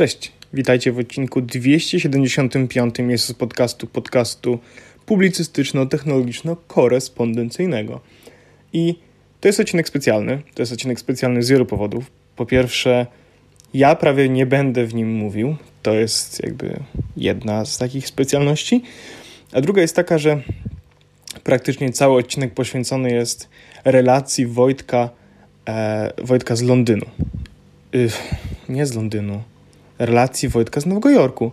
Cześć, witajcie w odcinku 275 jest z podcastu podcastu publicystyczno-technologiczno-korespondencyjnego. I to jest odcinek specjalny. To jest odcinek specjalny z wielu powodów. Po pierwsze, ja prawie nie będę w nim mówił. To jest jakby jedna z takich specjalności. A druga jest taka, że praktycznie cały odcinek poświęcony jest relacji Wojtka, e, Wojtka z Londynu. nie z Londynu. Relacji Wojtka z Nowego Jorku.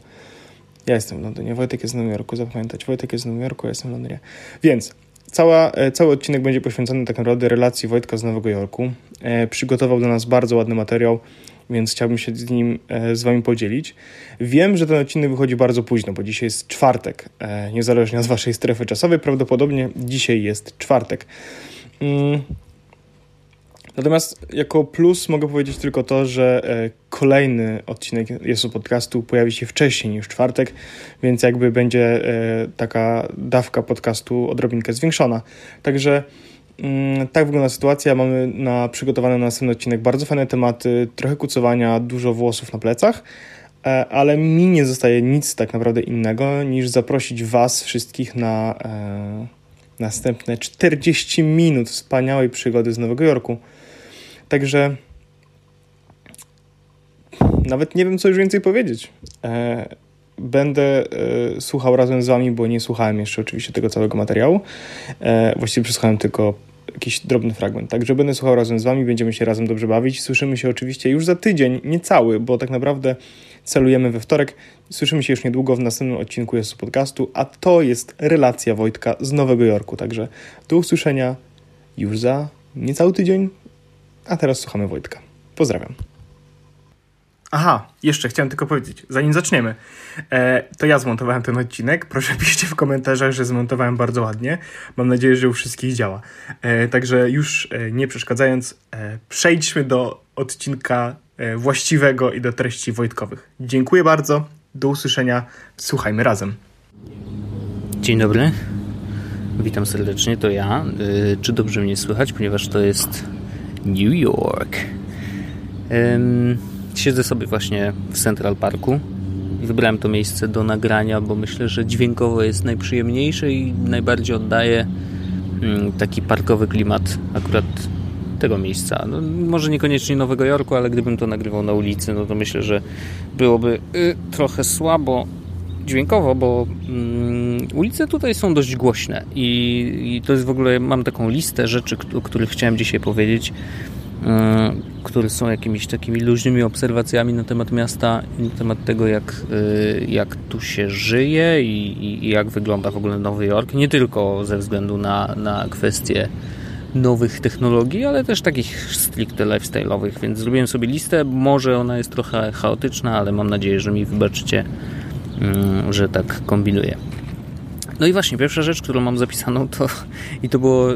Ja jestem w Londynie, Wojtek jest w Nowym Jorku, zapamiętać. Wojtek jest w Nowym Jorku, ja jestem w Londynie. Więc cała, e, cały odcinek będzie poświęcony tak naprawdę relacji Wojtka z Nowego Jorku. E, przygotował dla nas bardzo ładny materiał, więc chciałbym się z nim e, z wami podzielić. Wiem, że ten odcinek wychodzi bardzo późno, bo dzisiaj jest czwartek, e, niezależnie od waszej strefy czasowej, prawdopodobnie dzisiaj jest czwartek. Mm. Natomiast jako plus mogę powiedzieć tylko to, że e, kolejny odcinek jest podcastu pojawi się wcześniej niż czwartek, więc jakby będzie taka dawka podcastu odrobinkę zwiększona. Także Mm, tak wygląda sytuacja. Mamy na przygotowany na następny odcinek bardzo fajne tematy, trochę kucowania, dużo włosów na plecach, e, ale mi nie zostaje nic tak naprawdę innego niż zaprosić Was wszystkich na e, następne 40 minut wspaniałej przygody z Nowego Jorku. Także nawet nie wiem, co już więcej powiedzieć. E, będę e, słuchał razem z Wami, bo nie słuchałem jeszcze oczywiście tego całego materiału. E, właściwie przesłuchałem tylko jakiś drobny fragment. Także będę słuchał razem z Wami, będziemy się razem dobrze bawić. Słyszymy się oczywiście już za tydzień, nie cały, bo tak naprawdę celujemy we wtorek. Słyszymy się już niedługo w następnym odcinku jest podcastu, a to jest relacja Wojtka z Nowego Jorku. Także do usłyszenia już za niecały tydzień, a teraz słuchamy Wojtka. Pozdrawiam. Aha, jeszcze chciałem tylko powiedzieć, zanim zaczniemy, e, to ja zmontowałem ten odcinek. Proszę piszcie w komentarzach, że zmontowałem bardzo ładnie. Mam nadzieję, że u wszystkich działa. E, także już e, nie przeszkadzając, e, przejdźmy do odcinka e, właściwego i do treści Wojtkowych. Dziękuję bardzo, do usłyszenia, słuchajmy razem. Dzień dobry, witam serdecznie, to ja. E, czy dobrze mnie słychać, ponieważ to jest New York. Siedzę sobie właśnie w Central Parku. Wybrałem to miejsce do nagrania, bo myślę, że dźwiękowo jest najprzyjemniejsze i najbardziej oddaje mm, taki parkowy klimat akurat tego miejsca. No, może niekoniecznie Nowego Jorku, ale gdybym to nagrywał na ulicy, no to myślę, że byłoby y, trochę słabo dźwiękowo, bo mm, ulice tutaj są dość głośne i, i, to jest w ogóle, mam taką listę rzeczy, o których chciałem dzisiaj powiedzieć. E, które są jakimiś takimi luźnymi obserwacjami na temat miasta na temat tego, jak, e, jak tu się żyje i, i, jak wygląda w ogóle Nowy Jork. Nie tylko ze względu na, na kwestie nowych technologii, ale też takich stricte lifestyle'owych, więc zrobiłem sobie listę. Może ona jest trochę chaotyczna, ale mam nadzieję, że mi wybaczycie, mm, że tak kombinuję. No i właśnie, pierwsza rzecz, którą mam zapisaną, to i to, było,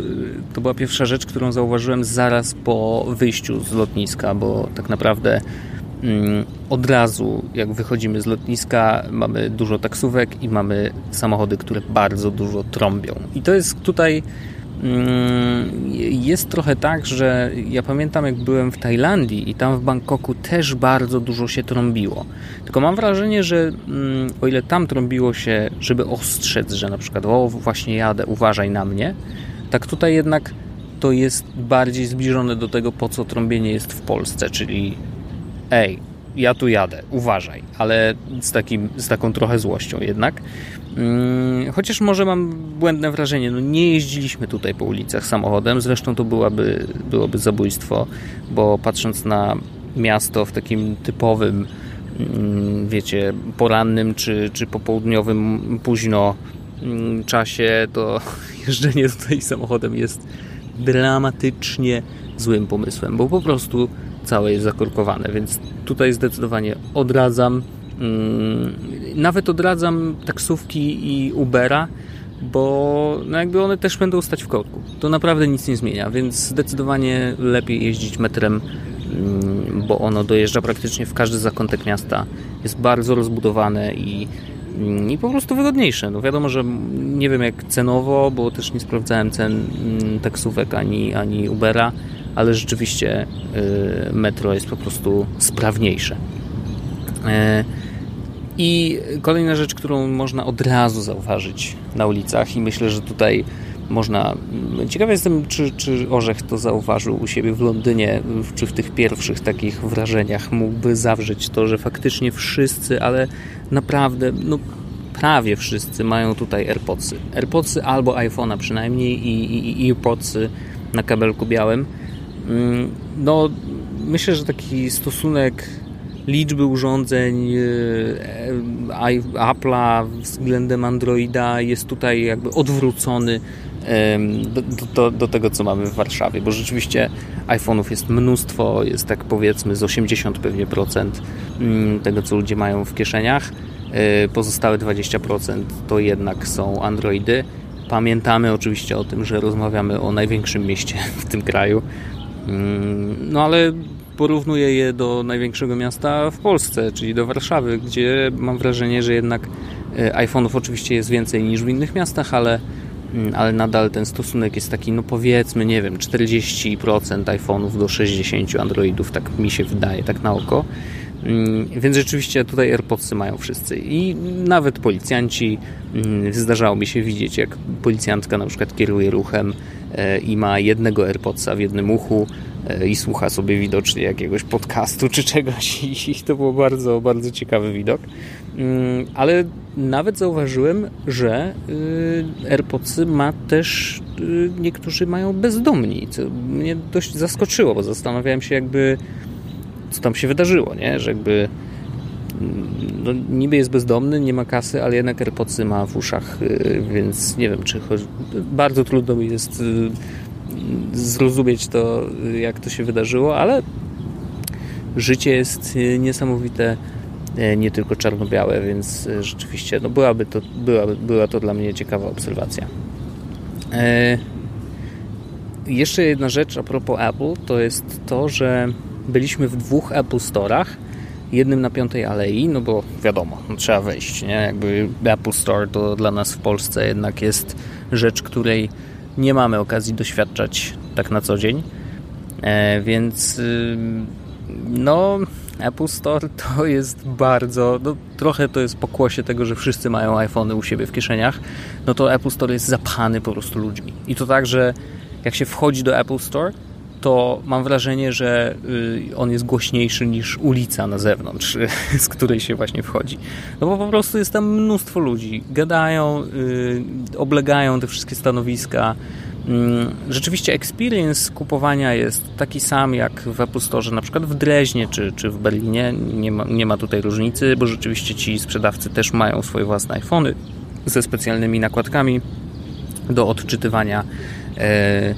to była pierwsza rzecz, którą zauważyłem zaraz po wyjściu z lotniska, bo tak naprawdę mm, od razu, jak wychodzimy z lotniska, mamy dużo taksówek i mamy samochody, które bardzo dużo trąbią. I to jest tutaj jest trochę tak, że ja pamiętam jak byłem w Tajlandii i tam w Bangkoku też bardzo dużo się trąbiło. Tylko mam wrażenie, że mm, o ile tam trąbiło się, żeby ostrzec, że na przykład o właśnie jadę, uważaj na mnie, tak tutaj jednak to jest bardziej zbliżone do tego, po co trąbienie jest w Polsce, czyli ej, ja tu jadę, uważaj, ale z, takim, z taką trochę złością jednak. Mm, chociaż może mam błędne wrażenie, no nie jeździliśmy tutaj po ulicach samochodem, zresztą to byłaby, byłoby zabójstwo, bo patrząc na miasto w takim typowym, mm, wiecie, porannym czy, czy popołudniowym późno mm, czasie, to jeżdżenie tutaj samochodem jest dramatycznie złym pomysłem, bo po prostu całe jest zakorkowane, więc tutaj zdecydowanie odradzam. Mm, nawet odradzam taksówki i Ubera, bo no jakby one też będą stać w korku. To naprawdę nic nie zmienia, więc zdecydowanie lepiej jeździć metrem, mm, bo ono dojeżdża praktycznie w każdy zakątek miasta. Jest bardzo rozbudowane i, mm, i po prostu wygodniejsze. No wiadomo, że nie wiem jak cenowo, bo też nie sprawdzałem cen taksówek ani, ani Ubera, ale rzeczywiście y, metro jest po prostu sprawniejsze. I kolejna rzecz, którą można od razu zauważyć na ulicach, i myślę, że tutaj można. Ciekawy jestem, czy, czy Orzech to zauważył u siebie w Londynie, czy w tych pierwszych takich wrażeniach mógłby zawrzeć to, że faktycznie wszyscy, ale naprawdę, no prawie wszyscy mają tutaj AirPodsy. AirPodsy albo iPhone'a przynajmniej i, i, i AirPodsy na kabelku białym. Mm, no, myślę, że taki stosunek liczby urządzeń e, Apple'a względem Androida jest tutaj jakby odwrócony do, do, do, tego, co mamy w Warszawie, bo rzeczywiście iPhone'ów jest mnóstwo, jest tak powiedzmy z 80 pewnie procent mm, tego, co ludzie mają w kieszeniach. E, pozostałe 20% to jednak są Androidy. Pamiętamy oczywiście o tym, że rozmawiamy o największym mieście w tym kraju. No ale porównuję je do największego miasta w Polsce, czyli do Warszawy, gdzie mam wrażenie, że jednak e, iPhone'ów oczywiście jest więcej niż w innych miastach, ale, mm, ale nadal ten stosunek jest taki, no powiedzmy, nie wiem, 40% iPhone'ów do 60 Androidów, tak mi się wydaje, tak na oko. Mm, więc rzeczywiście tutaj AirPodsy mają wszyscy i nawet policjanci. Mm, zdarzało mi się widzieć, jak policjantka na przykład kieruje ruchem i ma jednego AirPodsa w jednym uchu e, i słucha sobie widocznie jakiegoś podcastu czy czegoś i to był bardzo, bardzo ciekawy widok. Mm, ale nawet zauważyłem, że y, AirPodsy ma też y, niektórzy mają bezdomni, co mnie dość zaskoczyło, bo zastanawiałem się jakby co tam się wydarzyło, nie? Że jakby no, niby jest bezdomny, nie ma kasy, ale jednak AirPodsy ma w uszach, y, więc nie wiem, czy chodzi... bardzo trudno mi jest y, zrozumieć to, jak to się wydarzyło, ale życie jest y, niesamowite, nie tylko czarno-białe, więc rzeczywiście no byłaby to, byłaby, była to dla mnie ciekawa obserwacja. Jeszcze jedna rzecz a propos Apple, to jest to, że byliśmy w dwóch Apple Store'ach. Jednym na Piątej Alei, no bo wiadomo, no trzeba wejść, nie? Jakby Apple Store to dla nas w Polsce jednak jest rzecz, której nie mamy okazji doświadczać tak na co dzień. E, więc y, no Apple Store to jest bardzo, no, trochę to jest pokłosie tego, że wszyscy mają iPhony u siebie w kieszeniach, no to Apple Store jest zapchany po prostu ludźmi. I to tak, że jak się wchodzi do Apple Store, to mam wrażenie, że y, on jest głośniejszy niż ulica na zewnątrz, z której się właśnie wchodzi. No bo po prostu jest tam mnóstwo ludzi. Gadają, y, oblegają te wszystkie stanowiska. Mm, rzeczywiście experience kupowania jest taki sam jak w Apple Store, na przykład w Dreźnie czy, czy w Berlinie. Nie ma, nie ma tutaj różnicy, bo rzeczywiście ci sprzedawcy też mają swoje własne iPhony ze specjalnymi nakładkami do odczytywania e,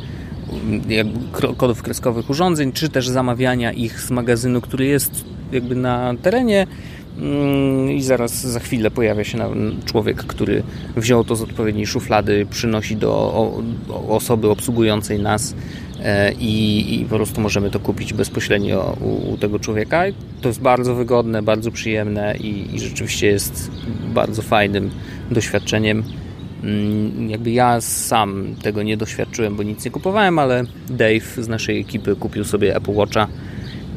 kodów kreskowych urządzeń, czy też zamawiania ich z magazynu, który jest jakby na terenie mm, i zaraz za chwilę pojawia się człowiek, który wziął to z odpowiedniej szuflady, przynosi do osoby obsługującej nas e, i, po prostu możemy to kupić bezpośrednio u, tego człowieka. To jest bardzo wygodne, bardzo przyjemne i rzeczywiście jest bardzo fajnym doświadczeniem. Mm, jakby ja sam tego nie doświadczyłem, bo nic nie kupowałem, ale Dave z naszej ekipy kupił sobie Apple Watcha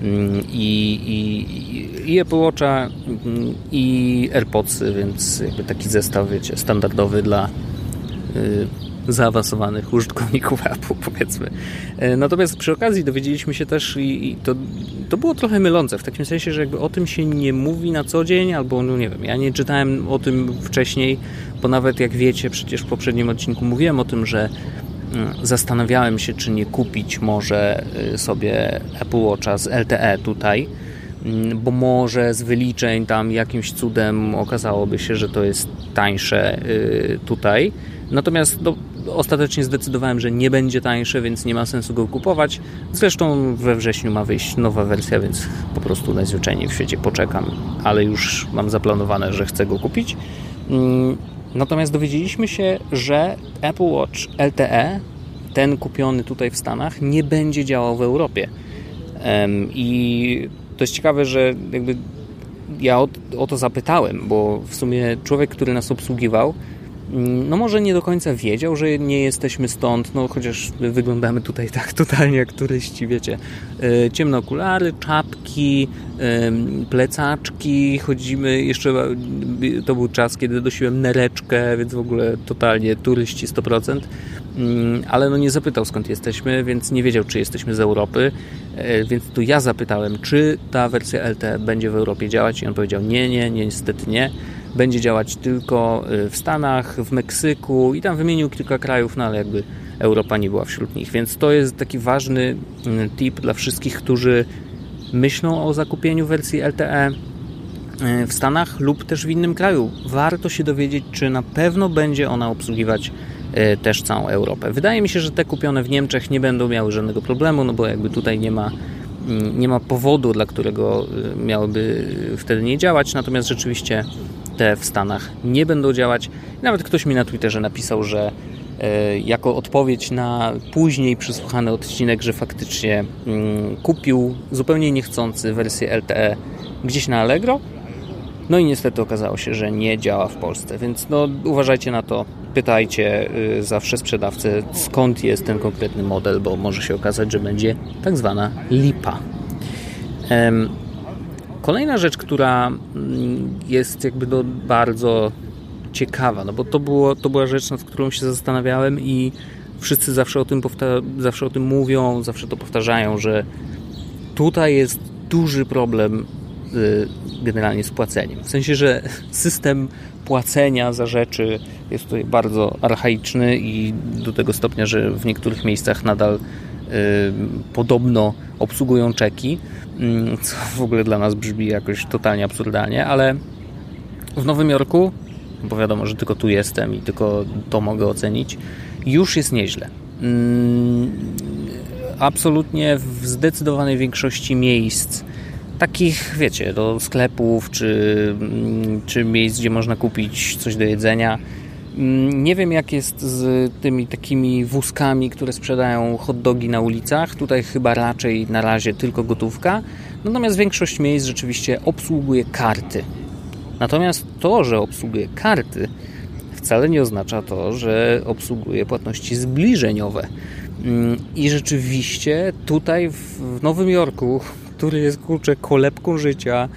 mm, i, i, i Apple Watcha mm, i AirPodsy, więc jakby taki zestaw, wiecie, standardowy dla y, zaawansowanych użytkowników Apple, powiedzmy. E, natomiast przy okazji dowiedzieliśmy się też i, to, to było trochę mylące, w takim sensie, że jakby o tym się nie mówi na co dzień, albo no nie wiem, ja nie czytałem o tym wcześniej, bo nawet jak wiecie, przecież w poprzednim odcinku mówiłem o tym, że mm, zastanawiałem się, czy nie kupić może y, sobie Apple Watcha z LTE tutaj, mm, bo może z wyliczeń tam jakimś cudem okazałoby się, że to jest tańsze y, tutaj. Natomiast no, ostatecznie zdecydowałem, że nie będzie tańsze, więc nie ma sensu go kupować. Zresztą we wrześniu ma wyjść nowa wersja, więc po prostu najzwyczajniej w świecie poczekam, ale już mam zaplanowane, że chcę go kupić. Mm, natomiast dowiedzieliśmy się, że Apple Watch LTE, ten kupiony tutaj w Stanach, nie będzie działał w Europie. I to jest ciekawe, że jakby ja o, o to zapytałem, bo w sumie człowiek, który nas obsługiwał, no może nie do końca wiedział, że nie jesteśmy stąd, no chociaż wyglądamy tutaj tak totalnie jak turyści, wiecie. E, ciemne okulary, czapki, plecaczki, chodzimy, jeszcze to był czas, kiedy nosiłem nereczkę, więc w ogóle totalnie turyści 100%. Mm, ale no nie zapytał skąd jesteśmy, więc nie wiedział, czy jesteśmy z Europy. E, więc tu ja zapytałem, czy ta wersja LTE będzie w Europie działać i on powiedział nie, nie, nie niestety nie. Będzie działać tylko e, w Stanach, w Meksyku i tam wymienił kilka krajów, no ale jakby Europa nie była wśród nich. Więc to jest taki ważny mm, tip dla wszystkich, którzy myślą o zakupieniu wersji LTE e, w Stanach lub też w innym kraju. Warto się dowiedzieć, czy na pewno będzie ona obsługiwać E, też całą Europę. Wydaje mi się, że te kupione w Niemczech nie będą miały żadnego problemu, no bo jakby tutaj nie ma, mm, nie ma powodu, dla którego miałyby wtedy nie działać, natomiast rzeczywiście te w Stanach nie będą działać. Nawet ktoś mi na Twitterze napisał, że e, jako odpowiedź na później przysłuchany odcinek, że faktycznie mm, kupił zupełnie niechcący wersję LTE gdzieś na Allegro. No i niestety okazało się, że nie działa w Polsce, więc no, uważajcie na to pytajcie y, zawsze sprzedawcę, skąd jest ten konkretny model, bo może się okazać, że będzie tak zwana lipa. Kolejna rzecz, która mm, jest jakby do bardzo ciekawa, no bo to, było, to była rzecz, nad którą się zastanawiałem i wszyscy zawsze o tym, zawsze o tym mówią, zawsze to powtarzają, że tutaj jest duży problem y, generalnie z płaceniem. W sensie, że system płacenia za rzeczy jest tutaj bardzo archaiczny i do tego stopnia, że w niektórych miejscach nadal podobno obsługują czeki, y, co w ogóle dla nas brzmi jakoś totalnie absurdalnie, ale w Nowym Jorku, bo wiadomo, że tylko tu jestem i tylko to mogę ocenić, już jest nieźle. Y, absolutnie w zdecydowanej większości miejsc takich, wiecie, do sklepów czy, mm, czy miejsc, gdzie można kupić coś do jedzenia. Mm, nie wiem, jak jest z tymi takimi wózkami, które sprzedają hot dogi na ulicach. Tutaj chyba raczej na razie tylko gotówka. Natomiast większość miejsc rzeczywiście obsługuje karty. Natomiast to, że obsługuje karty, wcale nie oznacza to, że obsługuje płatności zbliżeniowe. Mm, I rzeczywiście tutaj w Nowym Jorku który jest kurczę kolebką życia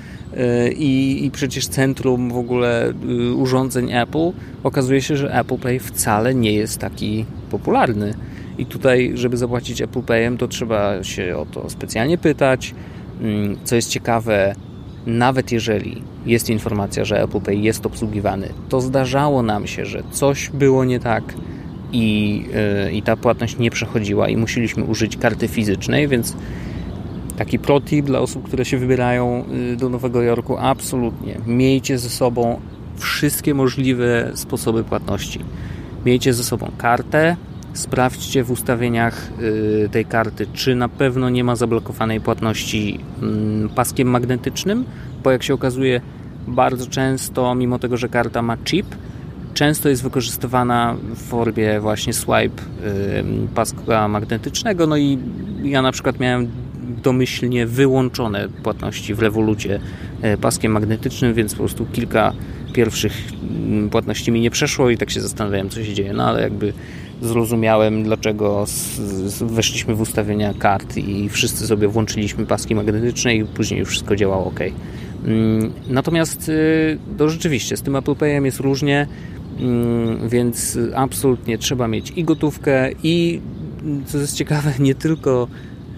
i, i przecież centrum w ogóle y, urządzeń Apple, okazuje się, że Apple Pay wcale nie jest taki popularny. I tutaj, żeby zapłacić Apple Payem, to trzeba się o to specjalnie pytać. Mm, co jest ciekawe, nawet jeżeli jest informacja, że Apple Pay jest obsługiwany, to zdarzało nam się, że coś było nie tak i, yy, i ta płatność nie przechodziła i musieliśmy użyć karty fizycznej, więc Taki protip dla osób, które się wybierają y, do Nowego Jorku, absolutnie. Miejcie ze sobą wszystkie możliwe sposoby płatności. Miejcie ze sobą kartę, sprawdźcie w ustawieniach y, tej karty, czy na pewno nie ma zablokowanej płatności mm, paskiem magnetycznym, bo jak się okazuje, bardzo często, mimo tego, że karta ma chip, często jest wykorzystywana w formie właśnie swipe y, paska magnetycznego. No i ja na przykład miałem domyślnie wyłączone płatności w rewolucie e, paskiem magnetycznym, więc po prostu kilka pierwszych mm, płatności mi nie przeszło i tak się zastanawiałem, co się dzieje. No ale jakby zrozumiałem, dlaczego weszliśmy w ustawienia kart i wszyscy sobie włączyliśmy paski magnetyczne i później już wszystko działało ok. Mm, natomiast y, to rzeczywiście z tym Apple Payem jest różnie, mm, więc absolutnie trzeba mieć i gotówkę i co jest ciekawe, nie tylko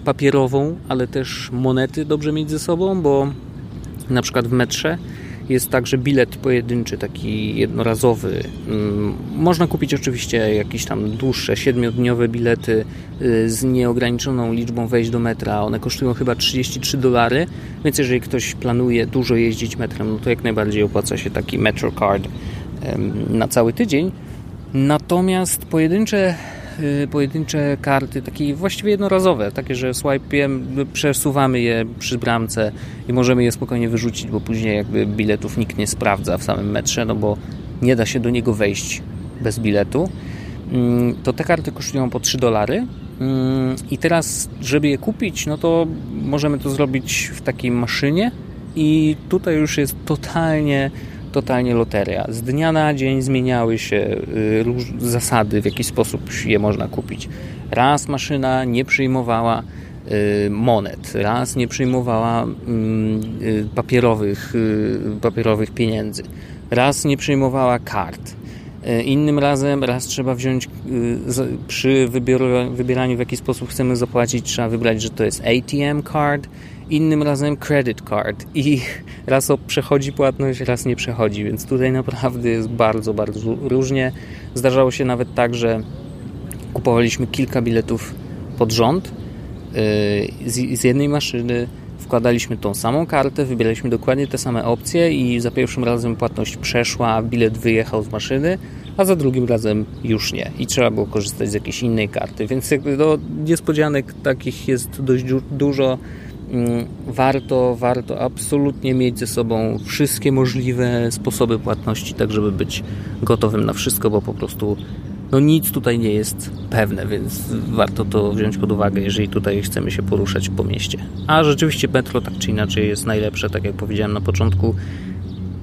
papierową, ale też monety dobrze mieć ze sobą, bo na przykład w metrze jest także bilet pojedynczy, taki jednorazowy. Mm, można kupić oczywiście jakieś tam dłuższe, siedmiodniowe bilety y, z nieograniczoną liczbą wejść do metra. One kosztują chyba 33 dolary, więc jeżeli ktoś planuje dużo jeździć metrem, no to jak najbardziej opłaca się taki Metro Card na cały tydzień. Natomiast pojedyncze pojedyncze karty, takie właściwie jednorazowe, takie, że swipe'iem przesuwamy je przy bramce i możemy je spokojnie wyrzucić, bo później jakby biletów nikt nie sprawdza w samym metrze, no bo nie da się do niego wejść bez biletu. Mm, to te karty kosztują po 3 dolary. Mm, I teraz, żeby je kupić, no to możemy to zrobić w takiej maszynie i tutaj już jest totalnie totalnie loteria. Z dnia na dzień zmieniały się y, zasady, w jaki sposób je można kupić. Raz maszyna nie przyjmowała y, monet, raz nie przyjmowała mm, y, papierowych, papierowych pieniędzy, raz nie przyjmowała kart. Innym razem raz trzeba wziąć przy wybieraniu w jaki sposób chcemy zapłacić, trzeba wybrać, że to jest ATM card, innym razem credit card i raz przechodzi płatność, raz nie przechodzi, więc tutaj naprawdę jest bardzo, bardzo różnie. Zdarzało się nawet tak, że kupowaliśmy kilka biletów pod rząd yy, z jednej maszyny, wkładaliśmy tą samą kartę, wybieraliśmy dokładnie te same opcje i za pierwszym razem płatność przeszła, bilet wyjechał z maszyny, a za drugim razem już nie i trzeba było korzystać z jakiejś innej karty, więc jakby no, niespodzianek takich jest dość dużo. Mm, warto, warto absolutnie mieć ze sobą wszystkie możliwe sposoby płatności, tak żeby być gotowym na wszystko, bo po prostu no nic tutaj nie jest pewne, więc warto to wziąć pod uwagę, jeżeli tutaj chcemy się poruszać po mieście. A rzeczywiście metro tak czy inaczej jest najlepsze, tak jak powiedziałem na początku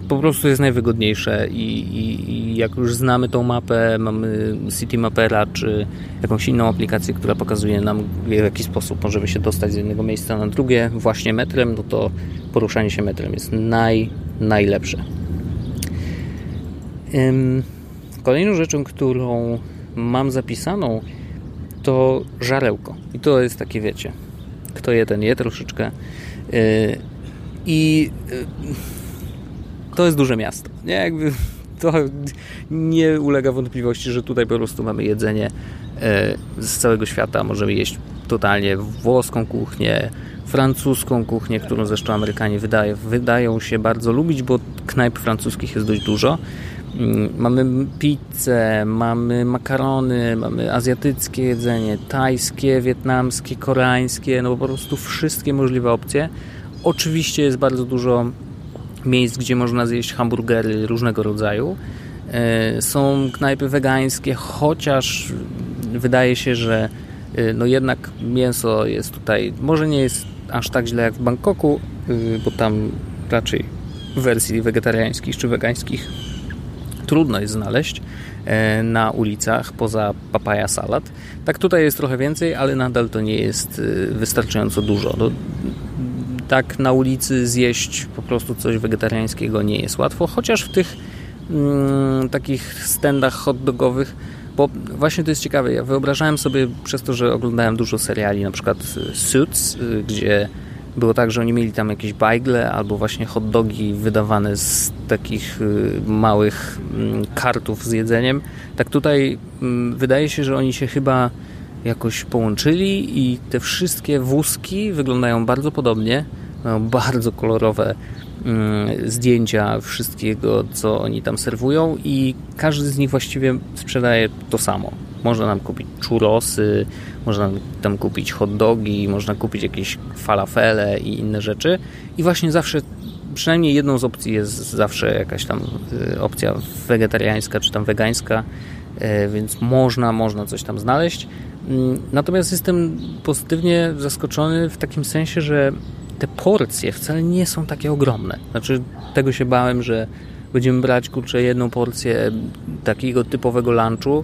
po prostu jest najwygodniejsze i, i, i, jak już znamy tą mapę, mamy City Mapera czy jakąś inną aplikację, która pokazuje nam w jaki sposób możemy się dostać z jednego miejsca na drugie właśnie metrem, no to poruszanie się metrem jest naj, najlepsze. Kolejną rzeczą, którą mam zapisaną to żarełko. I to jest takie, wiecie, kto je, ten je troszeczkę. Y, I y, to jest duże miasto. Nie, jakby to nie ulega wątpliwości, że tutaj po prostu mamy jedzenie e, z całego świata. Możemy jeść totalnie włoską kuchnię, francuską kuchnię, którą zresztą Amerykanie wydaje, wydają się bardzo lubić, bo knajp francuskich jest dość dużo. Mm, mamy pizzę, mamy makarony, mamy azjatyckie jedzenie, tajskie, wietnamskie, koreańskie, no po prostu wszystkie możliwe opcje. Oczywiście jest bardzo dużo miejsc, gdzie można zjeść hamburgery różnego rodzaju. E, są knajpy wegańskie, chociaż wydaje się, że e, no jednak mięso jest tutaj, może nie jest aż tak źle jak w Bangkoku, e, bo tam raczej wersji wegetariańskich czy wegańskich trudno jest znaleźć na ulicach poza papaya salad. Tak tutaj jest trochę więcej, ale nadal to nie jest wystarczająco dużo. Tak na ulicy zjeść po prostu coś wegetariańskiego nie jest łatwo, chociaż w tych mm, takich standach hot dogowych bo właśnie to jest ciekawe, ja wyobrażałem sobie przez to, że oglądałem dużo seriali, na przykład Suits, y, gdzie było tak, że oni mieli tam jakieś bajgle albo właśnie hot dogi wydawane z takich y, małych mm, kartów z jedzeniem. Tak tutaj mm, wydaje się, że oni się chyba jakoś połączyli i te wszystkie wózki wyglądają bardzo podobnie. Mają bardzo kolorowe mm, zdjęcia wszystkiego, co oni tam serwują i każdy z nich właściwie sprzedaje to samo. Można nam kupić churrosy, można tam kupić hot dogi, można kupić jakieś falafele i inne rzeczy. I właśnie zawsze, przynajmniej jedną z opcji jest zawsze jakaś tam y, opcja wegetariańska czy tam wegańska, więc można, można coś tam znaleźć. Mm, natomiast jestem pozytywnie zaskoczony w takim sensie, że te porcje wcale nie są takie ogromne. Znaczy, tego się bałem, że będziemy brać kurczę jedną porcję takiego typowego lunchu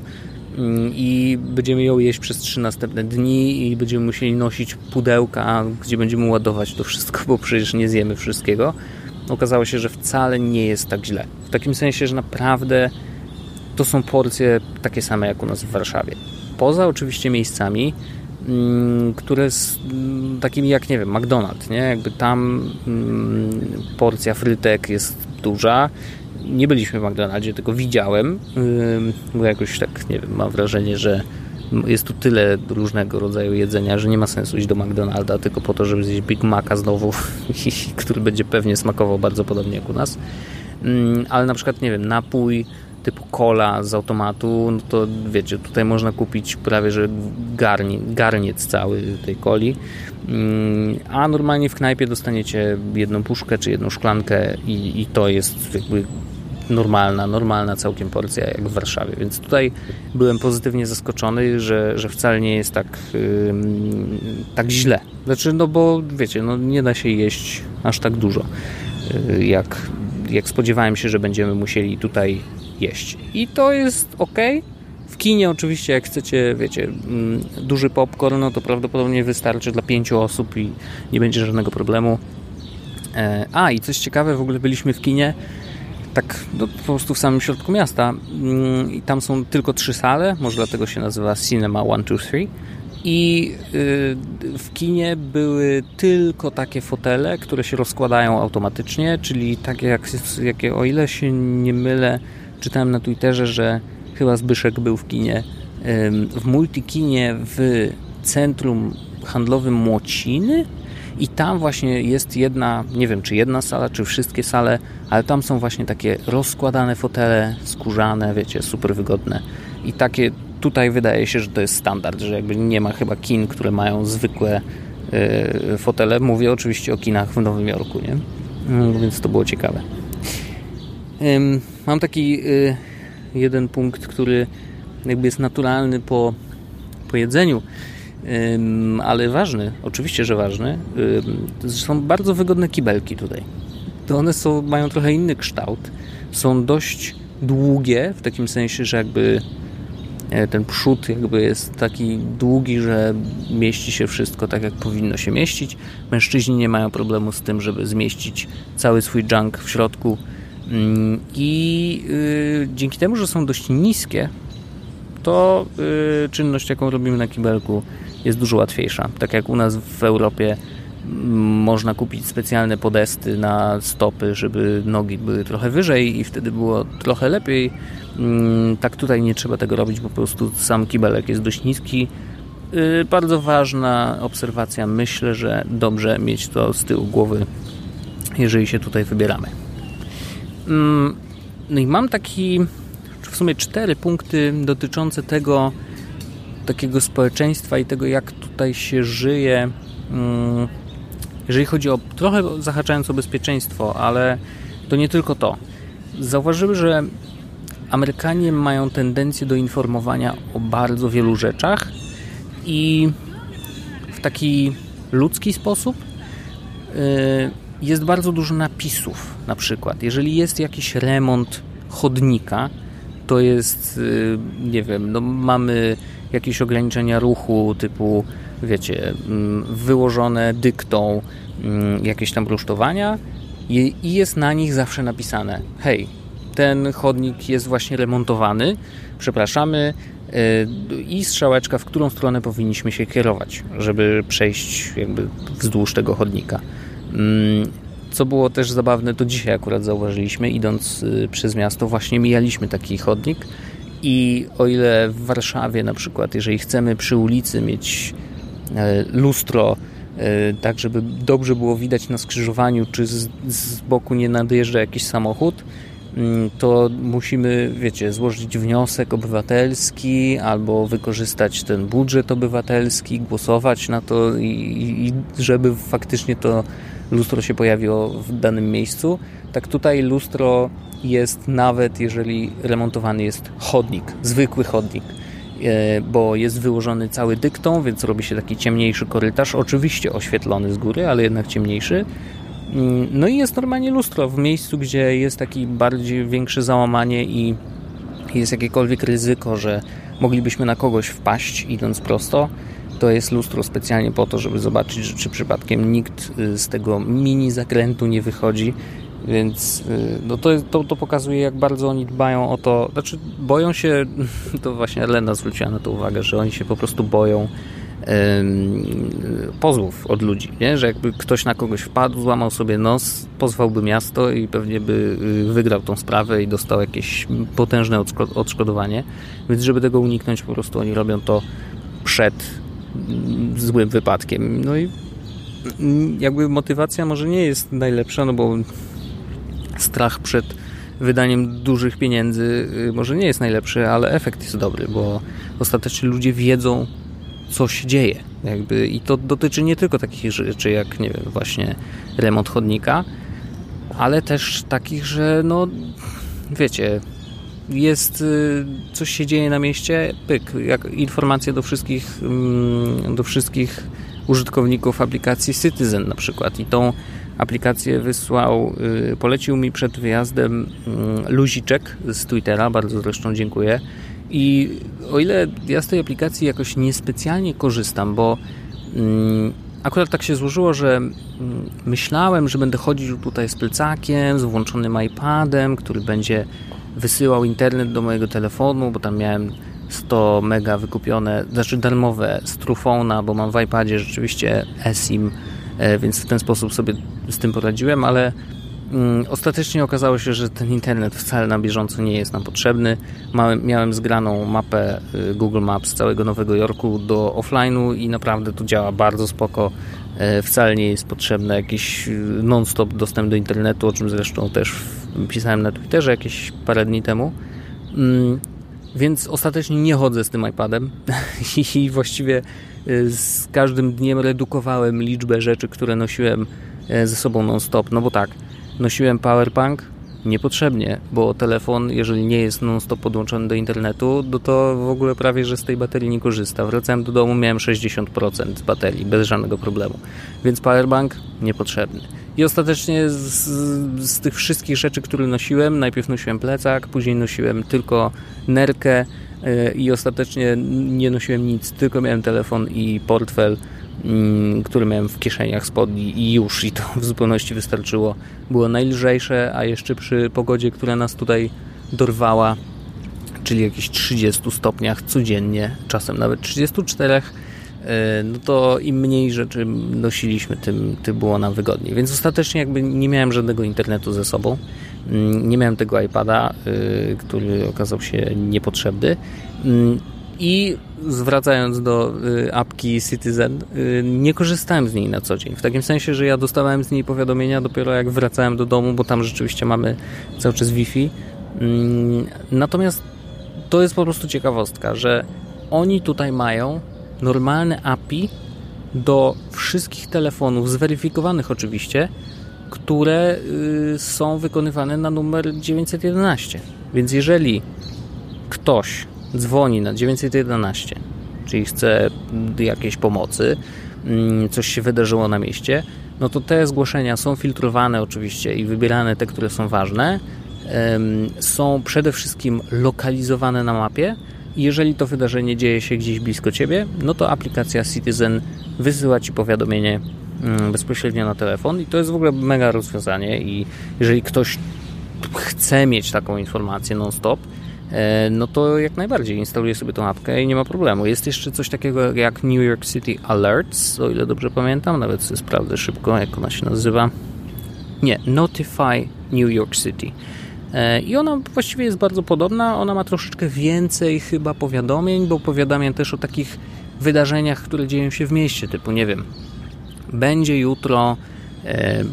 mm, i będziemy ją jeść przez trzy następne dni i będziemy musieli nosić pudełka, gdzie będziemy ładować to wszystko, bo przecież nie zjemy wszystkiego. Okazało się, że wcale nie jest tak źle. W takim sensie, że naprawdę to są porcje takie same jak u nas w Warszawie. Poza oczywiście miejscami, mm, które z mm, takimi jak, nie wiem, McDonald's, nie? Jakby tam mm, porcja frytek jest duża. Nie byliśmy w McDonaldzie, tylko widziałem, bo jakoś tak, nie wiem, mam wrażenie, że jest tu tyle różnego rodzaju jedzenia, że nie ma sensu iść do McDonalda tylko po to, żeby zjeść Big Maca znowu, który będzie pewnie smakował bardzo podobnie jak u nas. Ale na przykład, nie wiem, napój typu cola z automatu, no to wiecie, tutaj można kupić prawie, że garni, garniec cały tej coli, mm, a normalnie w knajpie dostaniecie jedną puszkę czy jedną szklankę i, i to jest jakby normalna, normalna całkiem porcja jak w Warszawie, więc tutaj byłem pozytywnie zaskoczony, że, że wcale nie jest tak, yy, tak źle. Znaczy, no bo wiecie, no nie da się jeść aż tak dużo yy, jak jak spodziewałem się, że będziemy musieli tutaj jeść. I to jest ok. W kinie oczywiście, jak chcecie, wiecie, mm, duży popcorn, no to prawdopodobnie wystarczy dla pięciu osób i nie będzie żadnego problemu. E, a, i coś ciekawe, w ogóle byliśmy w kinie tak no, po prostu w samym środku miasta mm, i tam są tylko trzy sale, może dlatego się nazywa Cinema 1, 2, 3 i y, w kinie były tylko takie fotele, które się rozkładają automatycznie, czyli takie jak, jakie, o ile się nie mylę, czytałem na Twitterze, że chyba Zbyszek był w kinie, w multikinie w centrum handlowym Młociny i tam właśnie jest jedna, nie wiem czy jedna sala, czy wszystkie sale, ale tam są właśnie takie rozkładane fotele skórzane, wiecie, super wygodne i takie tutaj wydaje się, że to jest standard, że jakby nie ma chyba kin, które mają zwykłe y, fotele. Mówię oczywiście o kinach w Nowym Jorku, nie? No, więc to było ciekawe. Mam taki y, jeden punkt, który jakby jest naturalny po, po jedzeniu, ale ważny, oczywiście, że ważny. Są bardzo wygodne kibelki tutaj. To one są, mają trochę inny kształt. Są dość długie, w takim sensie, że jakby E, ten przód jakby jest taki długi, że mieści się wszystko tak, jak powinno się mieścić. Mężczyźni nie mają problemu z tym, żeby zmieścić cały swój junk w środku. Mm, I yy, dzięki temu, że są dość niskie, to yy, czynność, jaką robimy na kibelku, jest dużo łatwiejsza. Tak jak u nas w Europie można kupić specjalne podesty na stopy, żeby nogi były trochę wyżej i wtedy było trochę lepiej. Mm, tak tutaj nie trzeba tego robić, po prostu sam kibelek jest dość niski. Y, bardzo ważna obserwacja. Myślę, że dobrze mieć to z tyłu głowy, jeżeli się tutaj wybieramy. Mm, no i mam taki, w sumie cztery punkty dotyczące tego takiego społeczeństwa i tego, jak tutaj się żyje mm, jeżeli chodzi o trochę zahaczając o bezpieczeństwo, ale to nie tylko to. Zauważyły, że Amerykanie mają tendencję do informowania o bardzo wielu rzeczach i w taki ludzki sposób y, jest bardzo dużo napisów. Na przykład, jeżeli jest jakiś remont chodnika, to jest, y, nie wiem, no mamy jakieś ograniczenia ruchu typu wiecie, mm, wyłożone dyktą mm, jakieś tam rusztowania i jest na nich zawsze napisane hej, ten chodnik jest właśnie remontowany, przepraszamy y, i strzałeczka, w którą stronę powinniśmy się kierować, żeby przejść jakby wzdłuż tego chodnika. Mm, co było też zabawne, to dzisiaj akurat zauważyliśmy, idąc y, przez miasto, właśnie mijaliśmy taki chodnik i o ile w Warszawie na przykład, jeżeli chcemy przy ulicy mieć E, lustro, e, tak żeby dobrze było widać na skrzyżowaniu, czy z, z boku nie nadjeżdża jakiś samochód, mm, to musimy, wiecie, złożyć wniosek obywatelski albo wykorzystać ten budżet obywatelski, głosować na to i, i żeby faktycznie to lustro się pojawiło w danym miejscu. Tak tutaj lustro jest nawet jeżeli remontowany jest chodnik, zwykły chodnik. E, bo jest wyłożony cały dyktą, więc robi się taki ciemniejszy korytarz, oczywiście oświetlony z góry, ale jednak ciemniejszy. Mm, no i jest normalnie lustro w miejscu, gdzie jest taki bardziej większe załamanie i jest jakiekolwiek ryzyko, że moglibyśmy na kogoś wpaść idąc prosto. To jest lustro specjalnie po to, żeby zobaczyć, czy przypadkiem nikt y, z tego mini zakrętu nie wychodzi więc y, no to, to, to pokazuje, jak bardzo oni dbają o to. Znaczy, boją się, to właśnie Lena zwróciła na to uwagę, że oni się po prostu boją pozwów od ludzi, nie? że jakby ktoś na kogoś wpadł, złamał sobie nos, pozwałby miasto i pewnie by y, wygrał tą sprawę i dostał jakieś potężne odszkodowanie. Więc żeby tego uniknąć, po prostu oni robią to przed złym wypadkiem. No i jakby motywacja może nie jest najlepsza, no bo strach przed wydaniem dużych pieniędzy y, może nie jest najlepszy, ale efekt jest dobry, bo ostatecznie ludzie wiedzą, co się dzieje. Jakby, I to dotyczy nie tylko takich rzeczy jak, nie wiem, właśnie remont chodnika, ale też takich, że no, wiecie, jest, y, coś się dzieje na mieście, pyk, jak informacje do wszystkich, mm, do wszystkich użytkowników aplikacji Citizen na przykład. I tą aplikację wysłał, y, polecił mi przed wyjazdem mm, luziczek z Twittera, bardzo zresztą dziękuję. I o ile ja z tej aplikacji jakoś niespecjalnie korzystam, bo mm, akurat tak się złożyło, że myślałem, że będę chodził tutaj z plecakiem, z włączonym iPadem, który będzie wysyłał internet do mojego telefonu, bo tam miałem 100 mega wykupione, znaczy darmowe z Trufona, bo mam w iPadzie rzeczywiście eSIM, e, więc w ten sposób sobie z tym poradziłem, ale mm, ostatecznie okazało się, że ten internet wcale na bieżąco nie jest nam potrzebny. Miałem zgraną mapę y, Google Maps całego Nowego Jorku do offline'u i naprawdę to działa bardzo spoko. E, wcale nie jest potrzebny jakiś y, non-stop dostęp do internetu, o czym zresztą też pisałem na Twitterze jakieś parę dni temu. Mm, więc ostatecznie nie chodzę z tym iPadem i właściwie y, z każdym dniem redukowałem liczbę rzeczy, które nosiłem e, ze sobą non-stop. No bo tak, nosiłem powerbank, niepotrzebnie, bo telefon, jeżeli nie jest non-stop podłączony do internetu, no to w ogóle prawie, że z tej baterii nie korzysta. Wracałem do domu, miałem 60% baterii, bez żadnego problemu. Więc powerbank niepotrzebny. I ostatecznie z, z tych wszystkich rzeczy, które nosiłem, najpierw nosiłem plecak, później nosiłem tylko nerkę yy, i ostatecznie nie nosiłem nic, tylko miałem telefon i portfel Mm, który miałem w kieszeniach spodni i już i to w zupełności wystarczyło. Było najlżejsze, a jeszcze przy pogodzie, która nas tutaj dorwała, czyli jakichś 30 stopniach codziennie, czasem nawet 34, e, no to im mniej rzeczy nosiliśmy, tym, tym było nam wygodniej. Więc ostatecznie jakby nie miałem żadnego internetu ze sobą. Mm, nie miałem tego iPada, e, który okazał się niepotrzebny. Mm, i zwracając do y, apki Citizen, nie korzystałem z niej na co dzień. W takim sensie, że ja dostawałem z niej powiadomienia dopiero jak wracałem do domu, bo tam rzeczywiście mamy cały czas Wi-Fi. Mm, natomiast to jest po prostu ciekawostka, że oni tutaj mają normalne API do wszystkich telefonów, zweryfikowanych oczywiście, które y, są wykonywane na numer 911. Więc jeżeli ktoś dzwoni na 911, czyli chce jakiejś pomocy, mm, coś się wydarzyło na mieście, no to te zgłoszenia są filtrowane oczywiście i wybierane te, które są ważne. Są przede wszystkim lokalizowane na mapie. Jeżeli to wydarzenie dzieje się gdzieś blisko ciebie, no to aplikacja Citizen wysyła ci powiadomienie mm, bezpośrednio na telefon i to jest w ogóle mega rozwiązanie i jeżeli ktoś chce mieć taką informację non-stop, E, no to jak najbardziej instaluję sobie tą apkę i nie ma problemu. Jest jeszcze coś takiego jak New York City Alerts, o ile dobrze pamiętam, nawet sprawdzę szybko, jak ona się nazywa. Nie, Notify New York City. E, I ona właściwie jest bardzo podobna. Ona ma troszeczkę więcej chyba powiadomień, bo powiadamia też o takich wydarzeniach, które dzieją się w mieście, typu nie wiem, będzie jutro e,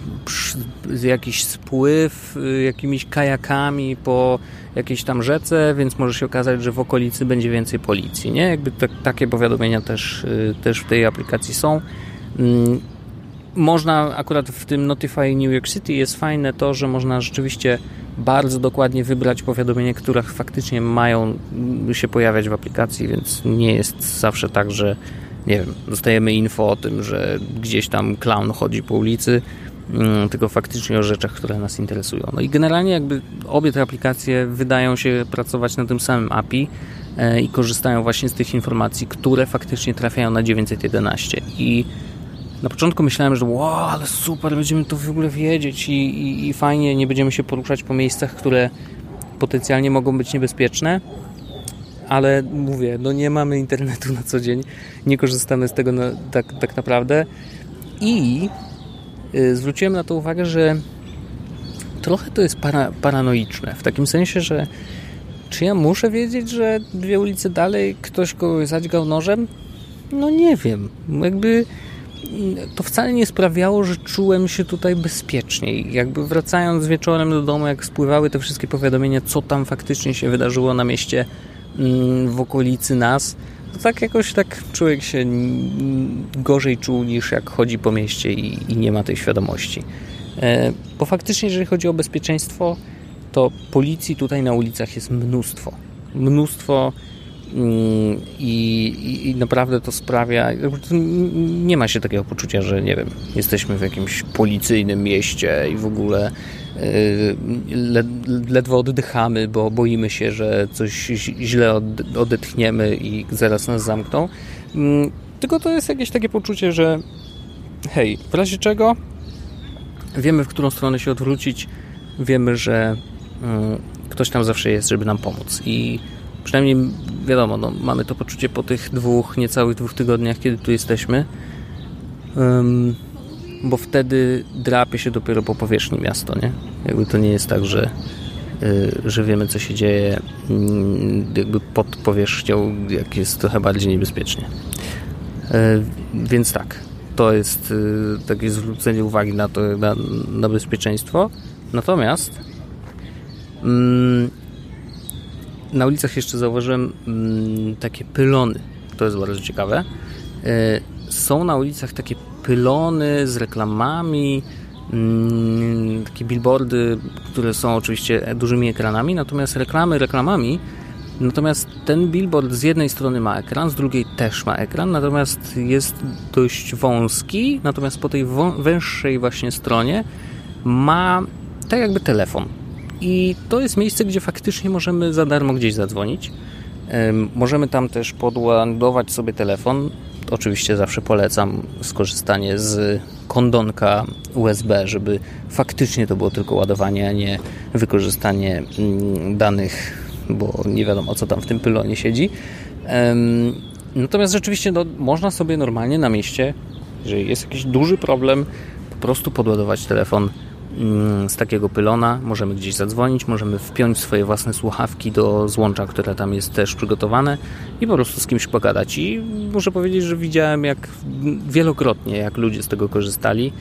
jakiś spływ jakimiś kajakami po jakiejś tam rzece, więc może się okazać, że w okolicy będzie więcej policji, nie? Jakby te, takie powiadomienia też, y, też w tej aplikacji są. Mm, można akurat w tym Notify New York City jest fajne to, że można rzeczywiście bardzo dokładnie wybrać powiadomienia, które faktycznie mają się pojawiać w aplikacji, więc nie jest zawsze tak, że nie wiem, dostajemy info o tym, że gdzieś tam clown chodzi po ulicy, Mm, tylko faktycznie o rzeczach, które nas interesują. No i generalnie jakby obie te aplikacje wydają się pracować na tym samym API e, i korzystają właśnie z tych informacji, które faktycznie trafiają na 911 i na początku myślałem, że wow, ale super, będziemy to w ogóle wiedzieć i, i, i fajnie, nie będziemy się poruszać po miejscach, które potencjalnie mogą być niebezpieczne, ale mówię, no nie mamy internetu na co dzień, nie korzystamy z tego na, tak, tak naprawdę i Y, zwróciłem na to uwagę, że trochę to jest para, paranoiczne. W takim sensie, że czy ja muszę wiedzieć, że dwie ulice dalej ktoś kogoś zadźgał nożem? No nie wiem. Jakby to wcale nie sprawiało, że czułem się tutaj bezpieczniej. Jakby wracając wieczorem do domu, jak spływały te wszystkie powiadomienia, co tam faktycznie się wydarzyło na mieście mm, w okolicy nas, to tak jakoś tak człowiek się gorzej czuł niż jak chodzi po mieście i, i nie ma tej świadomości. E, bo faktycznie, jeżeli chodzi o bezpieczeństwo, to policji tutaj na ulicach jest mnóstwo. Mnóstwo Mm, I, I, naprawdę to sprawia, nie ma się takiego poczucia, że nie wiem, jesteśmy w jakimś policyjnym mieście i w ogóle y, ledwo oddychamy, bo boimy się, że coś źle odetchniemy i zaraz nas zamkną. Mm, tylko to jest jakieś takie poczucie, że hej, w razie czego wiemy, w którą stronę się odwrócić, wiemy, że mm, ktoś tam zawsze jest, żeby nam pomóc. I przynajmniej wiadomo, no, mamy to poczucie po tych dwóch, niecałych dwóch tygodniach, kiedy tu jesteśmy. Um, bo wtedy drapie się dopiero po powierzchni miasto, nie? Jakby to nie jest tak, że, yy, że wiemy, co się dzieje yy, jakby pod powierzchnią, jak jest trochę bardziej niebezpiecznie. Yy, więc tak, to jest y, takie zwrócenie uwagi na to, na, na bezpieczeństwo. Natomiast na ulicach jeszcze zauważyłem mm, takie pylony. To jest bardzo ciekawe. Y, są na ulicach takie pylony z reklamami, mm, takie billboardy, które są oczywiście dużymi ekranami, natomiast reklamy reklamami Natomiast ten billboard z jednej strony ma ekran, z drugiej też ma ekran, natomiast jest dość wąski, natomiast po tej węższej właśnie stronie ma tak jakby telefon. I to jest miejsce, gdzie faktycznie możemy za darmo gdzieś zadzwonić. Możemy tam też podładować sobie telefon. Oczywiście zawsze polecam skorzystanie z kondonka USB, żeby faktycznie to było tylko ładowanie, a nie wykorzystanie mm, danych bo nie wiadomo, co tam w tym pylonie siedzi. Natomiast rzeczywiście no, można sobie normalnie na mieście, jeżeli jest jakiś duży problem, po prostu podładować telefon z takiego pylona, możemy gdzieś zadzwonić, możemy wpiąć swoje własne słuchawki do złącza, które tam jest też przygotowane i po prostu z kimś pogadać. I muszę powiedzieć, że widziałem jak wielokrotnie, jak ludzie z tego korzystali.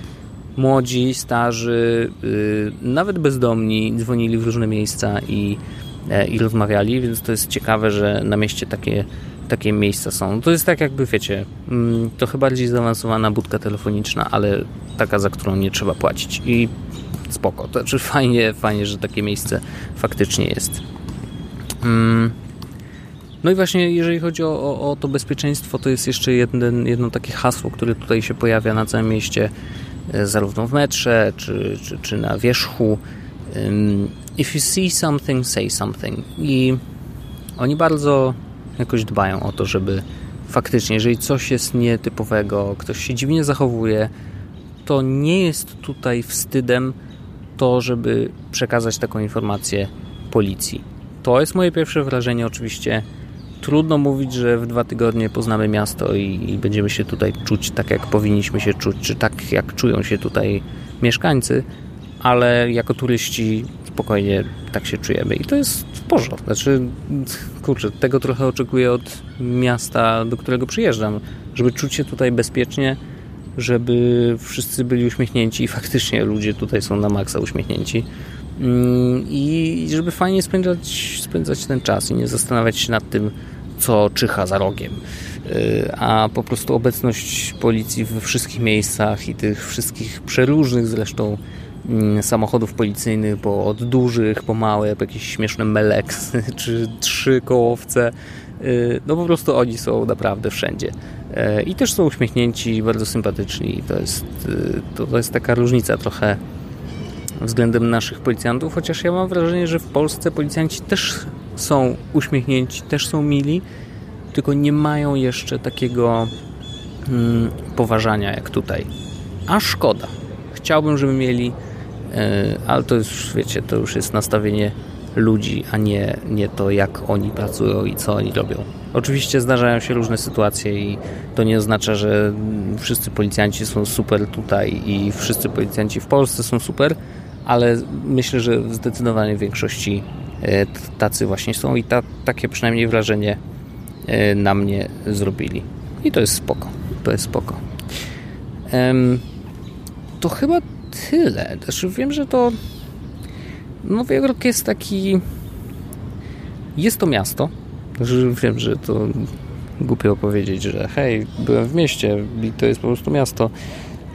Młodzi, starzy, yy, nawet bezdomni dzwonili w różne miejsca i E, i rozmawiali, więc to jest ciekawe, że na mieście takie, takie miejsca są. To jest tak jakby, wiecie, mm, trochę bardziej zaawansowana budka telefoniczna, ale taka, za którą nie trzeba płacić i spoko. To znaczy fajnie, fajnie, że takie miejsce faktycznie jest. Mm. No i właśnie jeżeli chodzi o, o, o, to bezpieczeństwo, to jest jeszcze jeden, jedno takie hasło, które tutaj się pojawia na całym mieście, e, zarówno w metrze, czy, czy, czy na wierzchu if you see something, say something. I oni bardzo jakoś dbają o to, żeby faktycznie, jeżeli coś jest nietypowego, ktoś się dziwnie zachowuje, to nie jest tutaj wstydem to, żeby przekazać taką informację policji. To jest moje pierwsze wrażenie. Oczywiście trudno mówić, że w dwa tygodnie poznamy miasto i, i będziemy się tutaj czuć tak, jak powinniśmy się czuć, czy tak, jak czują się tutaj mieszkańcy, ale jako turyści spokojnie tak się czujemy i to jest w porządku. Znaczy, kurczę, tego trochę oczekuję od miasta, do którego przyjeżdżam, żeby czuć się tutaj bezpiecznie, żeby wszyscy byli uśmiechnięci i faktycznie ludzie tutaj są na maksa uśmiechnięci mm, i żeby fajnie spędzać, spędzać ten czas i nie zastanawiać się nad tym, co czyha za rogiem y, a po prostu obecność policji we wszystkich miejscach i tych wszystkich przeróżnych zresztą samochodów policyjnych, bo od dużych po małe, po jakieś śmieszne meleksy czy trzy kołowce. Y, no po prostu oni są naprawdę wszędzie. Y, I też są uśmiechnięci, bardzo sympatyczni. To jest, y, to, to jest taka różnica trochę względem naszych policjantów, chociaż ja mam wrażenie, że w Polsce policjanci też są uśmiechnięci, też są mili, tylko nie mają jeszcze takiego mm, poważania jak tutaj. A szkoda. Chciałbym, żeby mieli E, ale to już, wiecie, to już jest nastawienie ludzi, a nie, nie to, jak oni pracują i co oni robią. Oczywiście zdarzają się różne sytuacje i to nie oznacza, że wszyscy policjanci są super tutaj i wszyscy policjanci w Polsce są super, ale myślę, że w zdecydowanej większości e, tacy właśnie są i ta, takie przynajmniej wrażenie e, na mnie zrobili. I to jest spoko. To jest spoko. To chyba tyle. Znaczy wiem, że to Nowy Jork jest taki jest to miasto. Wiem, że to głupio powiedzieć, że hej, byłem w mieście i to jest po prostu miasto.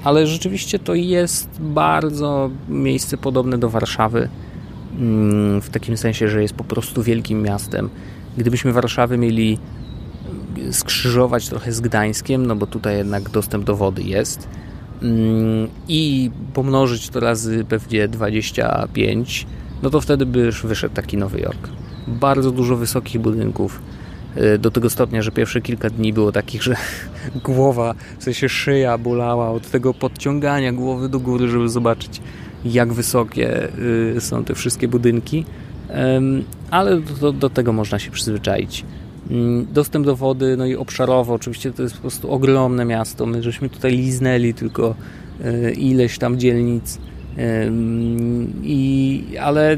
Ale rzeczywiście to jest bardzo miejsce podobne do Warszawy. Mm, w takim sensie, że jest po prostu wielkim miastem. Gdybyśmy Warszawę mieli skrzyżować trochę z Gdańskiem, no bo tutaj jednak dostęp do wody jest i pomnożyć to razy pewnie 25, no to wtedy by już wyszedł taki Nowy Jork. Bardzo dużo wysokich budynków, y, do tego stopnia, że pierwsze kilka dni było takich, że głowa, w sensie szyja bolała od tego podciągania głowy do góry, żeby zobaczyć jak wysokie y, są te wszystkie budynki, ale do, do tego można się przyzwyczaić. Mm, dostęp do wody, no i obszarowo, oczywiście to jest po prostu ogromne miasto. My żeśmy tutaj liznęli tylko y, ileś tam dzielnic, i, ale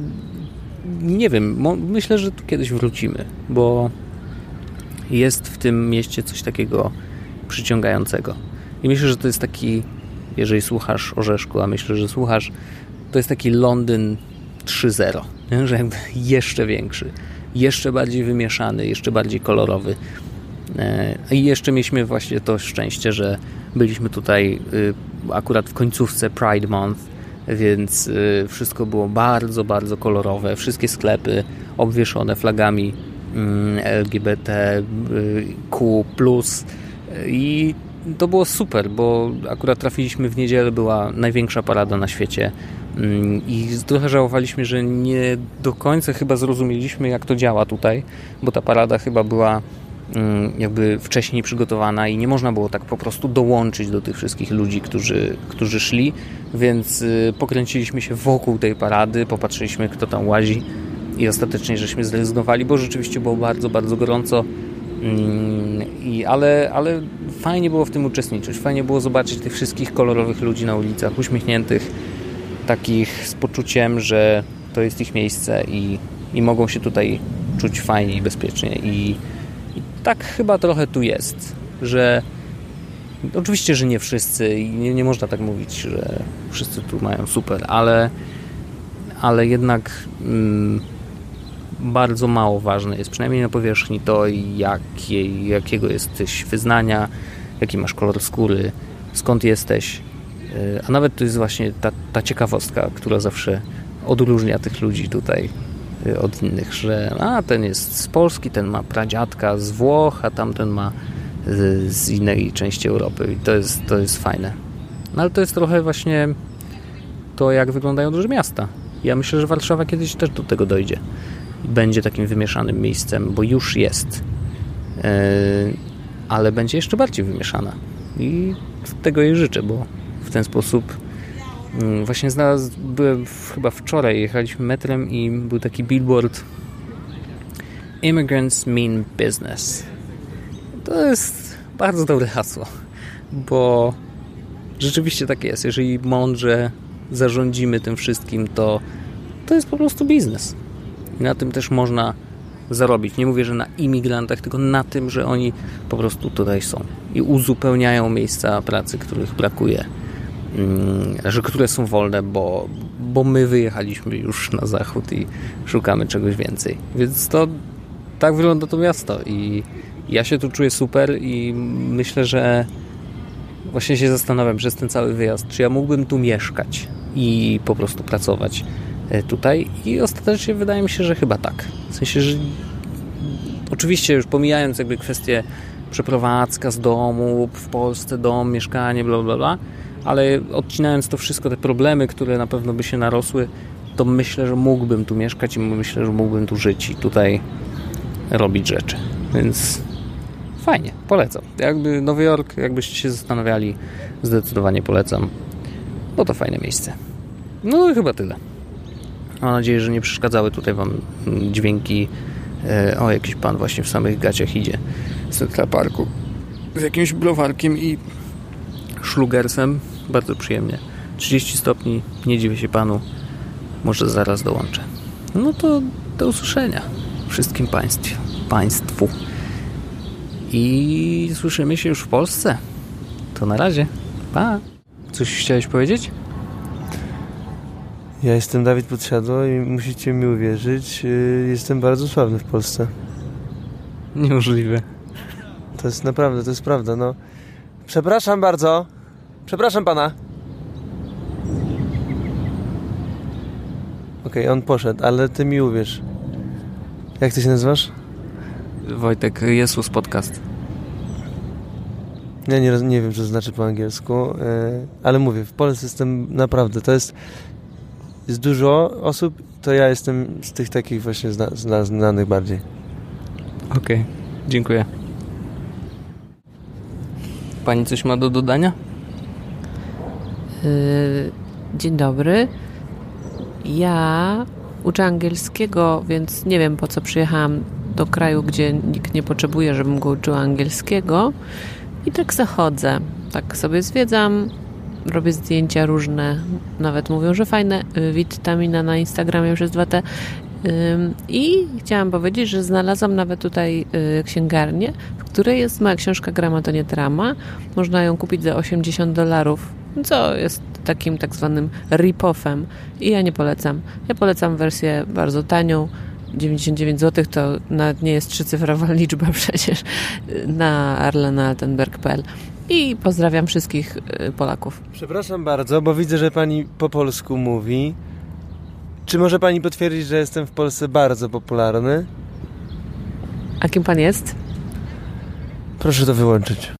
nie wiem, myślę, że tu kiedyś wrócimy, bo jest w tym mieście coś takiego przyciągającego. I myślę, że to jest taki, jeżeli słuchasz Orzeszku, a myślę, że słuchasz, to jest taki Londyn 3.0, że jakby jeszcze większy, jeszcze bardziej wymieszany, jeszcze bardziej kolorowy. E, I jeszcze mieliśmy właśnie to szczęście, że byliśmy tutaj y, akurat w końcówce Pride Month, więc y, wszystko było bardzo, bardzo kolorowe. Wszystkie sklepy obwieszone flagami mm, LGBTQ+. I to było super, bo akurat trafiliśmy w niedzielę, była największa parada na świecie i trochę żałowaliśmy, że nie do końca chyba zrozumieliśmy, jak to działa tutaj, bo ta parada chyba była mm, jakby wcześniej przygotowana i nie można było tak po prostu dołączyć do tych wszystkich ludzi, którzy, którzy szli, więc y, pokręciliśmy się wokół tej parady, popatrzyliśmy, kto tam łazi i ostatecznie żeśmy zrezygnowali, bo rzeczywiście było bardzo, bardzo gorąco. Mm, I, ale, ale fajnie było w tym uczestniczyć. Fajnie było zobaczyć tych wszystkich kolorowych ludzi na ulicach, uśmiechniętych, takich z poczuciem, że to jest ich miejsce i, i mogą się tutaj czuć fajnie i bezpiecznie. I, I tak chyba trochę tu jest, że oczywiście, że nie wszyscy i nie, nie można tak mówić, że wszyscy tu mają super, ale, ale jednak. Mm, bardzo mało ważne jest, przynajmniej na powierzchni, to jakie, jakiego jesteś wyznania, jaki masz kolor skóry, skąd jesteś. Y, a nawet to jest właśnie ta, ta ciekawostka, która zawsze odróżnia tych ludzi tutaj y, od innych, że a ten jest z Polski, ten ma pradziadka z Włoch, a tamten ma z, z innej części Europy i to jest, to jest fajne. No ale to jest trochę właśnie to, jak wyglądają duże miasta. Ja myślę, że Warszawa kiedyś też do tego dojdzie będzie takim wymieszanym miejscem, bo już jest. E, ale będzie jeszcze bardziej wymieszana. I tego jej życzę, bo w ten sposób mm, właśnie znalazł, byłem chyba wczoraj, jechaliśmy metrem i był taki billboard Immigrants mean business. To jest bardzo dobre hasło, bo rzeczywiście tak jest. Jeżeli mądrze zarządzimy tym wszystkim, to to jest po prostu biznes. I na tym też można zarobić. Nie mówię, że na imigrantach, tylko na tym, że oni po prostu tutaj są i uzupełniają miejsca pracy, których brakuje, że które są wolne, bo, bo my wyjechaliśmy już na zachód i szukamy czegoś więcej. Więc to tak wygląda to miasto i ja się tu czuję super i myślę, że właśnie się zastanawiam przez ten cały wyjazd, czy ja mógłbym tu mieszkać i po prostu pracować E, tutaj i ostatecznie wydaje mi się, że chyba tak. W sensie, że oczywiście już pomijając jakby kwestię przeprowadzka z domu, w Polsce dom, mieszkanie, bla bla bla, ale odcinając to wszystko, te problemy, które na pewno by się narosły, to myślę, że mógłbym tu mieszkać i myślę, że mógłbym tu żyć i tutaj robić rzeczy. Więc fajnie, polecam. Jakby Nowy Jork, jakbyście się zastanawiali, zdecydowanie polecam, bo to fajne miejsce. No i chyba tyle. Mam nadzieję, że nie przeszkadzały tutaj Wam dźwięki. E, o, jakiś pan właśnie w samych gaciach idzie z Central Parku z jakimś browarkiem i szlugersem. Bardzo przyjemnie. 30 stopni, nie dziwię się panu. Może zaraz dołączę. No to do usłyszenia wszystkim państwu. państwu. I słyszymy się już w Polsce. To na razie. Pa. Coś chciałeś powiedzieć? Ja jestem Dawid Podsiadło i musicie mi uwierzyć, y, jestem bardzo sławny w Polsce. Niemożliwe. To jest naprawdę, to jest prawda, no. Przepraszam bardzo. Przepraszam pana. Okej, okay, on poszedł, ale ty mi uwierz. Jak ty się nazywasz? Wojtek, Jesus Podcast. Ja nie, nie wiem, co to znaczy po angielsku, e, ale mówię, w Polsce jestem naprawdę, to jest, jest dużo osób, to ja jestem z tych takich właśnie zna, znanych bardziej. Okej, okay. dziękuję. Pani coś ma do dodania? Yy, dzień dobry. Ja uczę angielskiego, więc nie wiem po co przyjechałam do kraju, gdzie nikt nie potrzebuje, żebym go uczyła angielskiego. I tak zachodzę. Tak sobie zwiedzam, robię zdjęcia różne. Nawet mówią, że fajne. Y, Witamina na Instagramie przez 2T. I chciałam powiedzieć, że znalazłam nawet tutaj y, księgarnię, w której jest moja książka Grama to nie drama. Można ją kupić za 80 dolarów, co jest takim tak zwanym rip-offem i ja nie polecam. Ja polecam wersję bardzo tanią, 99 zł to nawet nie jest trzycyfrowa liczba przecież na arlenaltenberg.pl i pozdrawiam wszystkich y, Polaków. Przepraszam bardzo, bo widzę, że pani po polsku mówi. Czy może pani potwierdzić, że jestem w Polsce bardzo popularny? A kim pan jest? Proszę to wyłączyć.